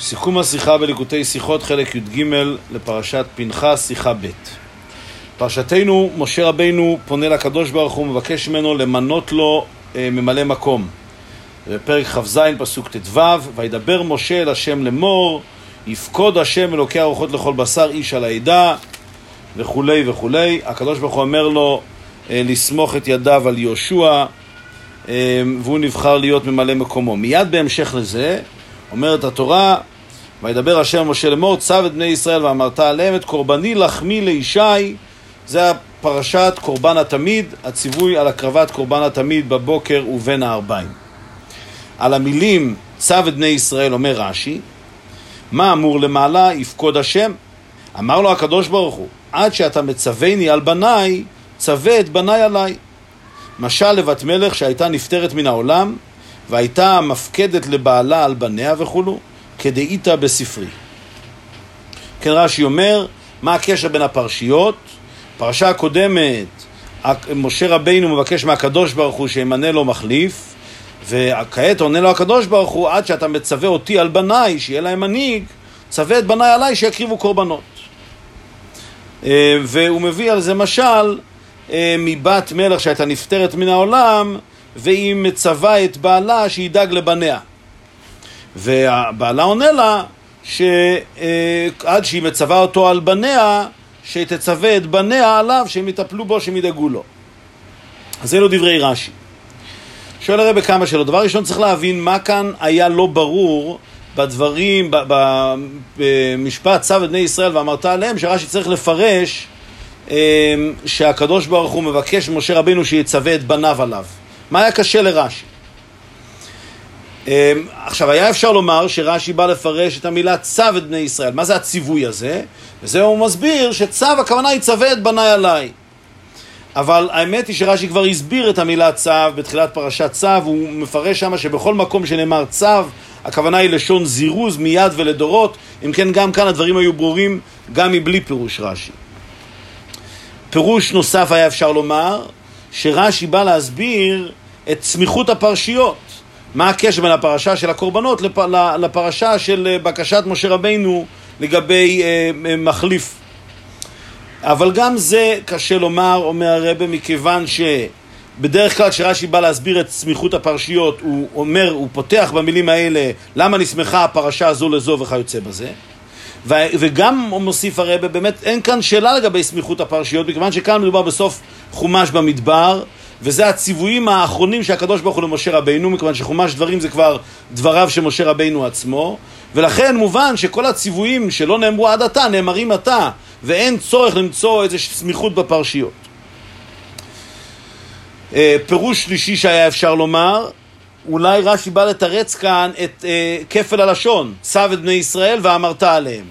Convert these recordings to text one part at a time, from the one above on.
סיכום השיחה בליקוטי שיחות, חלק י"ג לפרשת פנחס, שיחה ב'. פרשתנו, משה רבינו פונה לקדוש ברוך הוא, מבקש ממנו למנות לו אה, ממלא מקום. בפרק כ"ז, פסוק ט"ו, וידבר משה אל השם לאמור, יפקוד השם אלוקי הרוחות לכל בשר איש על העדה, וכולי וכולי. הקדוש ברוך הוא אומר לו אה, לסמוך את ידיו על יהושע, אה, והוא נבחר להיות ממלא מקומו. מיד בהמשך לזה, אומרת התורה, וידבר השם משה לאמור, צו את בני ישראל ואמרת עליהם את קורבני לחמי לישי, זה הפרשת קורבן התמיד, הציווי על הקרבת קורבן התמיד בבוקר ובין הערביים. על המילים צו את בני ישראל אומר רש"י, מה אמור למעלה יפקוד השם? אמר לו הקדוש ברוך הוא, עד שאתה מצווני על בניי, צווה את בניי עליי. משל לבת מלך שהייתה נפטרת מן העולם, והייתה מפקדת לבעלה על בניה וכולו, כדאיתא בספרי. כן רש"י אומר, מה הקשר בין הפרשיות? פרשה הקודמת, משה רבינו מבקש מהקדוש ברוך הוא שימנה לו מחליף, וכעת עונה לו הקדוש ברוך הוא, עד שאתה מצווה אותי על בניי, שיהיה להם מנהיג, צווה את בניי עליי שיקריבו קורבנות. אה, והוא מביא על זה משל אה, מבת מלך שהייתה נפטרת מן העולם, והיא מצווה את בעלה שידאג לבניה. והבעלה עונה לה שעד שהיא מצווה אותו על בניה, שתצווה את בניה עליו שהם יטפלו בו, שהם ידאגו לו. אז אלו דברי רש"י. שואל הרב כמה שאלות. דבר ראשון צריך להבין מה כאן היה לא ברור בדברים, במשפט צו את בני ישראל ואמרת עליהם, שרש"י צריך לפרש אה, שהקדוש ברוך הוא מבקש ממשה רבינו שיצווה את בניו עליו. מה היה קשה לרש"י? אמ, עכשיו, היה אפשר לומר שרש"י בא לפרש את המילה צו את בני ישראל. מה זה הציווי הזה? וזה הוא מסביר שצו, הכוונה היא צווה את בניי עליי. אבל האמת היא שרש"י כבר הסביר את המילה צו בתחילת פרשת צו, הוא מפרש שם שבכל מקום שנאמר צו, הכוונה היא לשון זירוז מיד ולדורות. אם כן, גם כאן הדברים היו ברורים גם מבלי פירוש רש"י. פירוש נוסף היה אפשר לומר, שרש"י בא להסביר את סמיכות הפרשיות. מה הקשר בין הפרשה של הקורבנות לפרשה של אה, בקשת משה רבינו לגבי אה, אה, מחליף. אבל גם זה קשה לומר, אומר הרבה, מכיוון שבדרך כלל כשרש"י בא להסביר את סמיכות הפרשיות, הוא אומר, הוא פותח במילים האלה, למה נסמכה הפרשה הזו לזו וכיוצא בזה. וגם מוסיף הרבה, באמת אין כאן שאלה לגבי סמיכות הפרשיות, מכיוון שכאן מדובר בסוף חומש במדבר, וזה הציוויים האחרונים שהקדוש ברוך הוא למשה רבינו, מכיוון שחומש דברים זה כבר דבריו של משה רבינו עצמו, ולכן מובן שכל הציוויים שלא נאמרו עד עתה, נאמרים עתה, ואין צורך למצוא איזושהי סמיכות בפרשיות. אה, פירוש שלישי שהיה אפשר לומר, אולי רש"י בא לתרץ כאן את אה, כפל הלשון, צו את בני ישראל ואמרת עליהם.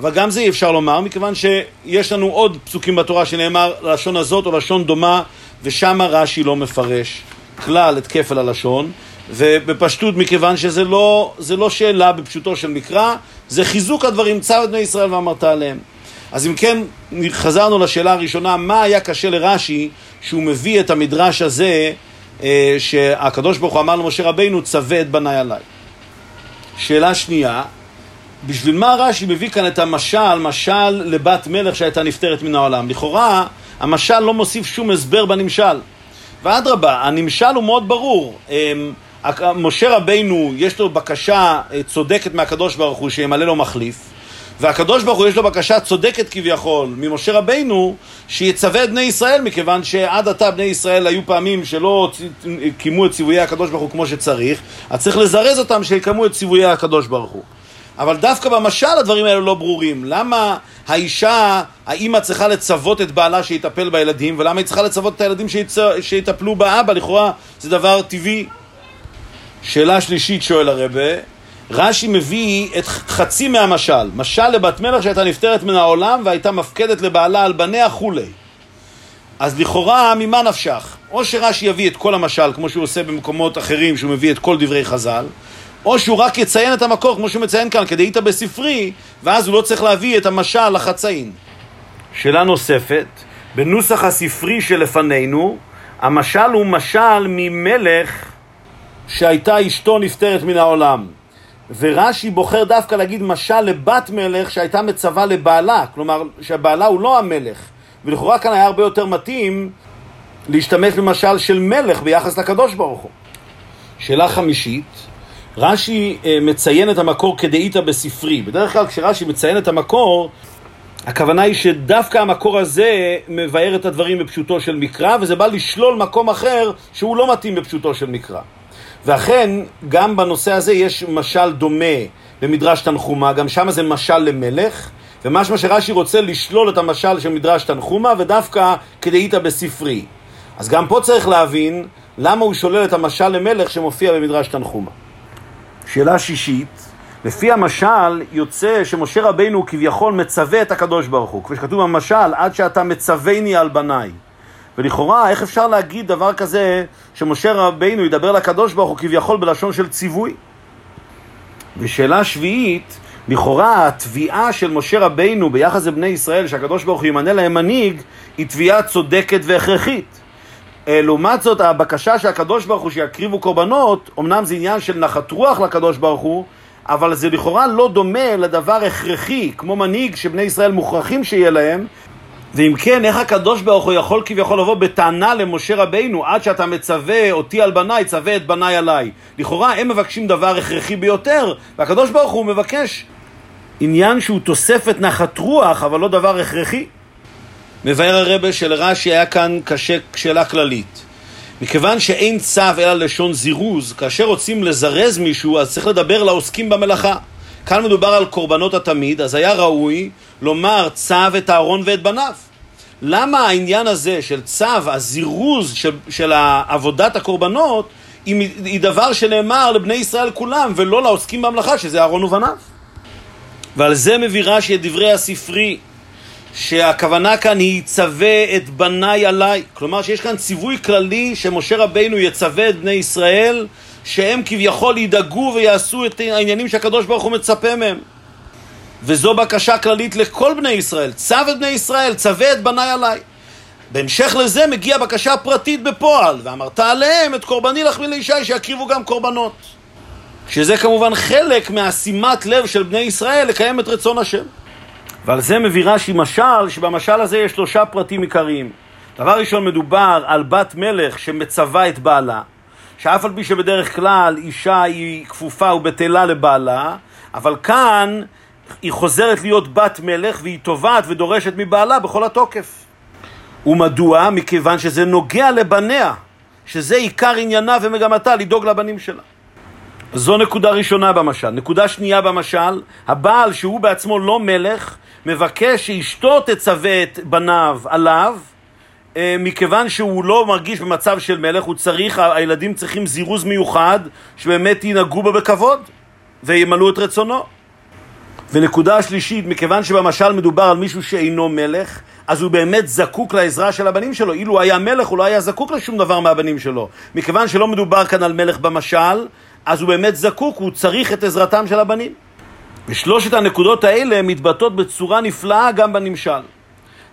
אבל גם זה אי אפשר לומר, מכיוון שיש לנו עוד פסוקים בתורה שנאמר לשון הזאת או לשון דומה, ושם רש"י לא מפרש כלל את כפל הלשון, ובפשטות מכיוון שזה לא, לא שאלה בפשוטו של מקרא, זה חיזוק הדברים, צו את בני ישראל ואמרת עליהם. אז אם כן, חזרנו לשאלה הראשונה, מה היה קשה לרש"י שהוא מביא את המדרש הזה, אה, שהקדוש ברוך הוא אמר למשה רבינו, צווה את בניי עליי. שאלה שנייה, בשביל מה רש"י מביא כאן את המשל, משל לבת מלך שהייתה נפטרת מן העולם? לכאורה, המשל לא מוסיף שום הסבר בנמשל. ואדרבה, הנמשל הוא מאוד ברור. אמ, משה רבינו, יש לו בקשה אה, צודקת מהקדוש ברוך הוא שימלא לו מחליף, והקדוש ברוך הוא יש לו בקשה צודקת כביכול ממשה רבינו שיצווה את בני ישראל, מכיוון שעד עתה בני ישראל היו פעמים שלא קיימו את ציוויי הקדוש ברוך הוא כמו שצריך, אז צריך לזרז אותם שיקיימו את ציוויי הקדוש ברוך הוא. אבל דווקא במשל הדברים האלה לא ברורים. למה האישה, האימא צריכה לצוות את בעלה שיטפל בילדים, ולמה היא צריכה לצוות את הילדים שיצ... שיטפלו באבא? לכאורה זה דבר טבעי. שאלה שלישית שואל הרבה, רש"י מביא את חצי מהמשל, משל לבת מלך שהייתה נפטרת מן העולם והייתה מפקדת לבעלה על בניה כולי. אז לכאורה, ממה נפשך? או שרש"י יביא את כל המשל, כמו שהוא עושה במקומות אחרים, שהוא מביא את כל דברי חז"ל, או שהוא רק יציין את המקור, כמו שהוא מציין כאן, כדאית בספרי, ואז הוא לא צריך להביא את המשל לחצאין. שאלה נוספת, בנוסח הספרי שלפנינו, המשל הוא משל ממלך שהייתה אשתו נפטרת מן העולם. ורש"י בוחר דווקא להגיד משל לבת מלך שהייתה מצווה לבעלה, כלומר שהבעלה הוא לא המלך, ולכאורה כאן היה הרבה יותר מתאים להשתמש במשל של מלך ביחס לקדוש ברוך הוא. שאלה חמישית, רש"י אה, מציין את המקור כדאיתא בספרי. בדרך כלל כשרש"י מציין את המקור, הכוונה היא שדווקא המקור הזה מבאר את הדברים בפשוטו של מקרא, וזה בא לשלול מקום אחר שהוא לא מתאים בפשוטו של מקרא. ואכן, גם בנושא הזה יש משל דומה במדרש תנחומה, גם שם זה משל למלך, ומשמע שרש"י רוצה לשלול את המשל של מדרש תנחומה, ודווקא כדאיתא בספרי. אז גם פה צריך להבין למה הוא שולל את המשל למלך שמופיע במדרש תנחומה. שאלה שישית, לפי המשל יוצא שמשה רבינו כביכול מצווה את הקדוש ברוך הוא, כפי שכתוב במשל, עד שאתה מצוויני על בניי. ולכאורה, איך אפשר להגיד דבר כזה שמשה רבינו ידבר לקדוש ברוך הוא כביכול בלשון של ציווי? ושאלה שביעית, לכאורה התביעה של משה רבינו ביחס לבני ישראל, שהקדוש ברוך הוא ימנה להם מנהיג, היא תביעה צודקת והכרחית. אה, לעומת זאת, הבקשה של הקדוש ברוך הוא שיקריבו קורבנות, אמנם זה עניין של נחת רוח לקדוש ברוך הוא, אבל זה לכאורה לא דומה לדבר הכרחי, כמו מנהיג שבני ישראל מוכרחים שיהיה להם, ואם כן, איך הקדוש ברוך הוא יכול כביכול לבוא בטענה למשה רבינו, עד שאתה מצווה אותי על בניי, צווה את בניי עליי. לכאורה הם מבקשים דבר הכרחי ביותר, והקדוש ברוך הוא מבקש עניין שהוא תוספת נחת רוח, אבל לא דבר הכרחי. מבאר הרבה שלרש"י היה כאן קשה שאלה כללית. מכיוון שאין צו אלא לשון זירוז, כאשר רוצים לזרז מישהו, אז צריך לדבר לעוסקים במלאכה. כאן מדובר על קורבנות התמיד, אז היה ראוי לומר צו את אהרון ואת בניו. למה העניין הזה של צו, הזירוז של, של עבודת הקורבנות, היא, היא דבר שנאמר לבני ישראל כולם, ולא לעוסקים במלאכה, שזה אהרון ובניו? ועל זה מביא רש"י את דברי הספרי, שהכוונה כאן היא יצווה את בניי עליי. כלומר שיש כאן ציווי כללי שמשה רבינו יצווה את בני ישראל שהם כביכול ידאגו ויעשו את העניינים שהקדוש ברוך הוא מצפה מהם. וזו בקשה כללית לכל בני ישראל. צו את בני ישראל, צווה את בניי עליי. בהמשך לזה מגיעה בקשה פרטית בפועל, ואמרת עליהם את קורבני לחמי לישי שיקריבו גם קורבנות. שזה כמובן חלק מהשימת לב של בני ישראל לקיים את רצון השם. ועל זה מביא רש"י משל, שבמשל הזה יש שלושה פרטים עיקריים. דבר ראשון, מדובר על בת מלך שמצווה את בעלה, שאף על פי שבדרך כלל אישה היא כפופה ובטלה לבעלה, אבל כאן היא חוזרת להיות בת מלך והיא תובעת ודורשת מבעלה בכל התוקף. ומדוע? מכיוון שזה נוגע לבניה, שזה עיקר עניינה ומגמתה לדאוג לבנים שלה. זו נקודה ראשונה במשל. נקודה שנייה במשל, הבעל שהוא בעצמו לא מלך, מבקש שאשתו תצווה את בניו עליו, אה, מכיוון שהוא לא מרגיש במצב של מלך, הוא צריך, הילדים צריכים זירוז מיוחד, שבאמת ינהגו בו בכבוד וימלאו את רצונו. ונקודה שלישית, מכיוון שבמשל מדובר על מישהו שאינו מלך, אז הוא באמת זקוק לעזרה של הבנים שלו. אילו היה מלך, הוא לא היה זקוק לשום דבר מהבנים שלו. מכיוון שלא מדובר כאן על מלך במשל, אז הוא באמת זקוק, הוא צריך את עזרתם של הבנים. ושלושת הנקודות האלה מתבטאות בצורה נפלאה גם בנמשל.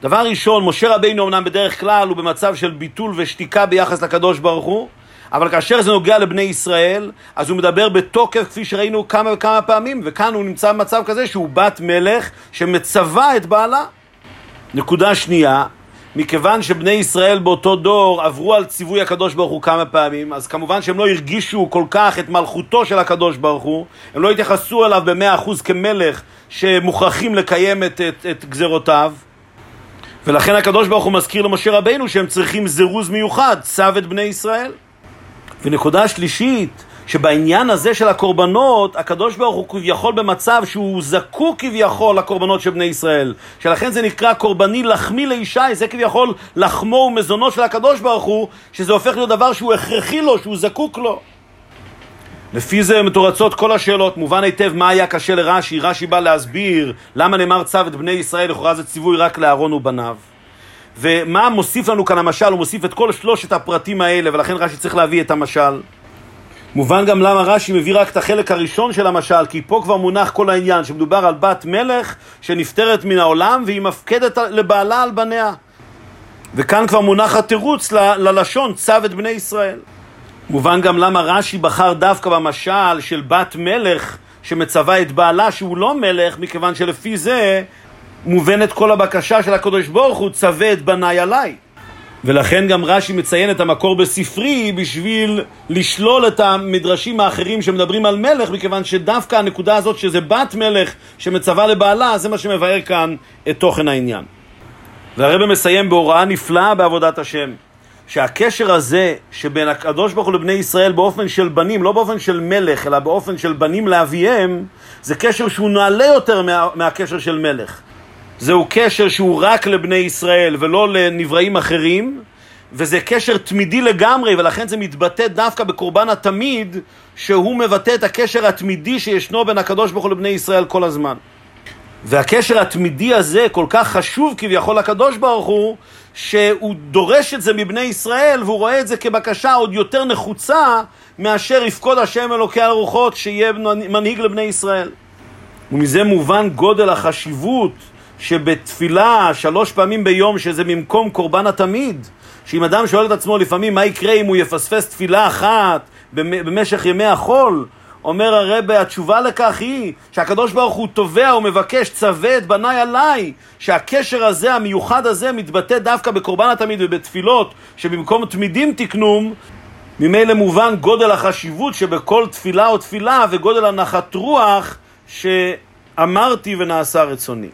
דבר ראשון, משה רבינו אמנם בדרך כלל הוא במצב של ביטול ושתיקה ביחס לקדוש ברוך הוא, אבל כאשר זה נוגע לבני ישראל, אז הוא מדבר בתוקף כפי שראינו כמה וכמה פעמים, וכאן הוא נמצא במצב כזה שהוא בת מלך שמצווה את בעלה. נקודה שנייה, מכיוון שבני ישראל באותו דור עברו על ציווי הקדוש ברוך הוא כמה פעמים, אז כמובן שהם לא הרגישו כל כך את מלכותו של הקדוש ברוך הוא, הם לא התייחסו אליו במאה אחוז כמלך שמוכרחים לקיים את, את, את גזרותיו, ולכן הקדוש ברוך הוא מזכיר למשה רבינו שהם צריכים זירוז מיוחד, צו את בני ישראל. ונקודה שלישית, שבעניין הזה של הקורבנות, הקדוש ברוך הוא כביכול במצב שהוא זקוק כביכול לקורבנות של בני ישראל. שלכן זה נקרא קורבני לחמי לישי, זה כביכול לחמו ומזונו של הקדוש ברוך הוא, שזה הופך להיות דבר שהוא הכרחי לו, שהוא זקוק לו. לפי זה מתורצות כל השאלות, מובן היטב מה היה קשה לרש"י, רש"י בא להסביר למה נאמר צו את בני ישראל, לכאורה זה ציווי רק לאהרון ובניו. ומה מוסיף לנו כאן המשל? הוא מוסיף את כל שלושת הפרטים האלה, ולכן רש"י צריך להביא את המשל. מובן גם למה רש"י מביא רק את החלק הראשון של המשל, כי פה כבר מונח כל העניין, שמדובר על בת מלך שנפטרת מן העולם והיא מפקדת לבעלה על בניה. וכאן כבר מונח התירוץ ל- ללשון, צו את בני ישראל. מובן גם למה רש"י בחר דווקא במשל של בת מלך שמצווה את בעלה שהוא לא מלך, מכיוון שלפי זה מובנת כל הבקשה של הקדוש ברוך הוא, צווה את בניי עליי. ולכן גם רש"י מציין את המקור בספרי בשביל לשלול את המדרשים האחרים שמדברים על מלך, מכיוון שדווקא הנקודה הזאת שזה בת מלך שמצווה לבעלה, זה מה שמבאר כאן את תוכן העניין. והרבא מסיים בהוראה נפלאה בעבודת השם, שהקשר הזה שבין הקדוש ברוך הוא לבני ישראל באופן של בנים, לא באופן של מלך, אלא באופן של בנים לאביהם, זה קשר שהוא נעלה יותר מה, מהקשר של מלך. זהו קשר שהוא רק לבני ישראל ולא לנבראים אחרים, וזה קשר תמידי לגמרי, ולכן זה מתבטא דווקא בקורבן התמיד, שהוא מבטא את הקשר התמידי שישנו בין הקדוש ברוך הוא לבני ישראל כל הזמן. והקשר התמידי הזה כל כך חשוב כביכול לקדוש ברוך הוא, שהוא דורש את זה מבני ישראל, והוא רואה את זה כבקשה עוד יותר נחוצה מאשר יפקוד השם אלוקי הרוחות שיהיה מנהיג לבני ישראל. ומזה מובן גודל החשיבות שבתפילה שלוש פעמים ביום, שזה ממקום קורבן התמיד, שאם אדם שואל את עצמו לפעמים מה יקרה אם הוא יפספס תפילה אחת במשך ימי החול, אומר הרבה, התשובה לכך היא שהקדוש ברוך הוא תובע ומבקש, צווה את בניי עליי, שהקשר הזה, המיוחד הזה, מתבטא דווקא בקורבן התמיד ובתפילות, שבמקום תמידים תקנום, ממילא מובן גודל החשיבות שבכל תפילה או תפילה וגודל הנחת רוח שאמרתי ונעשה רצוני.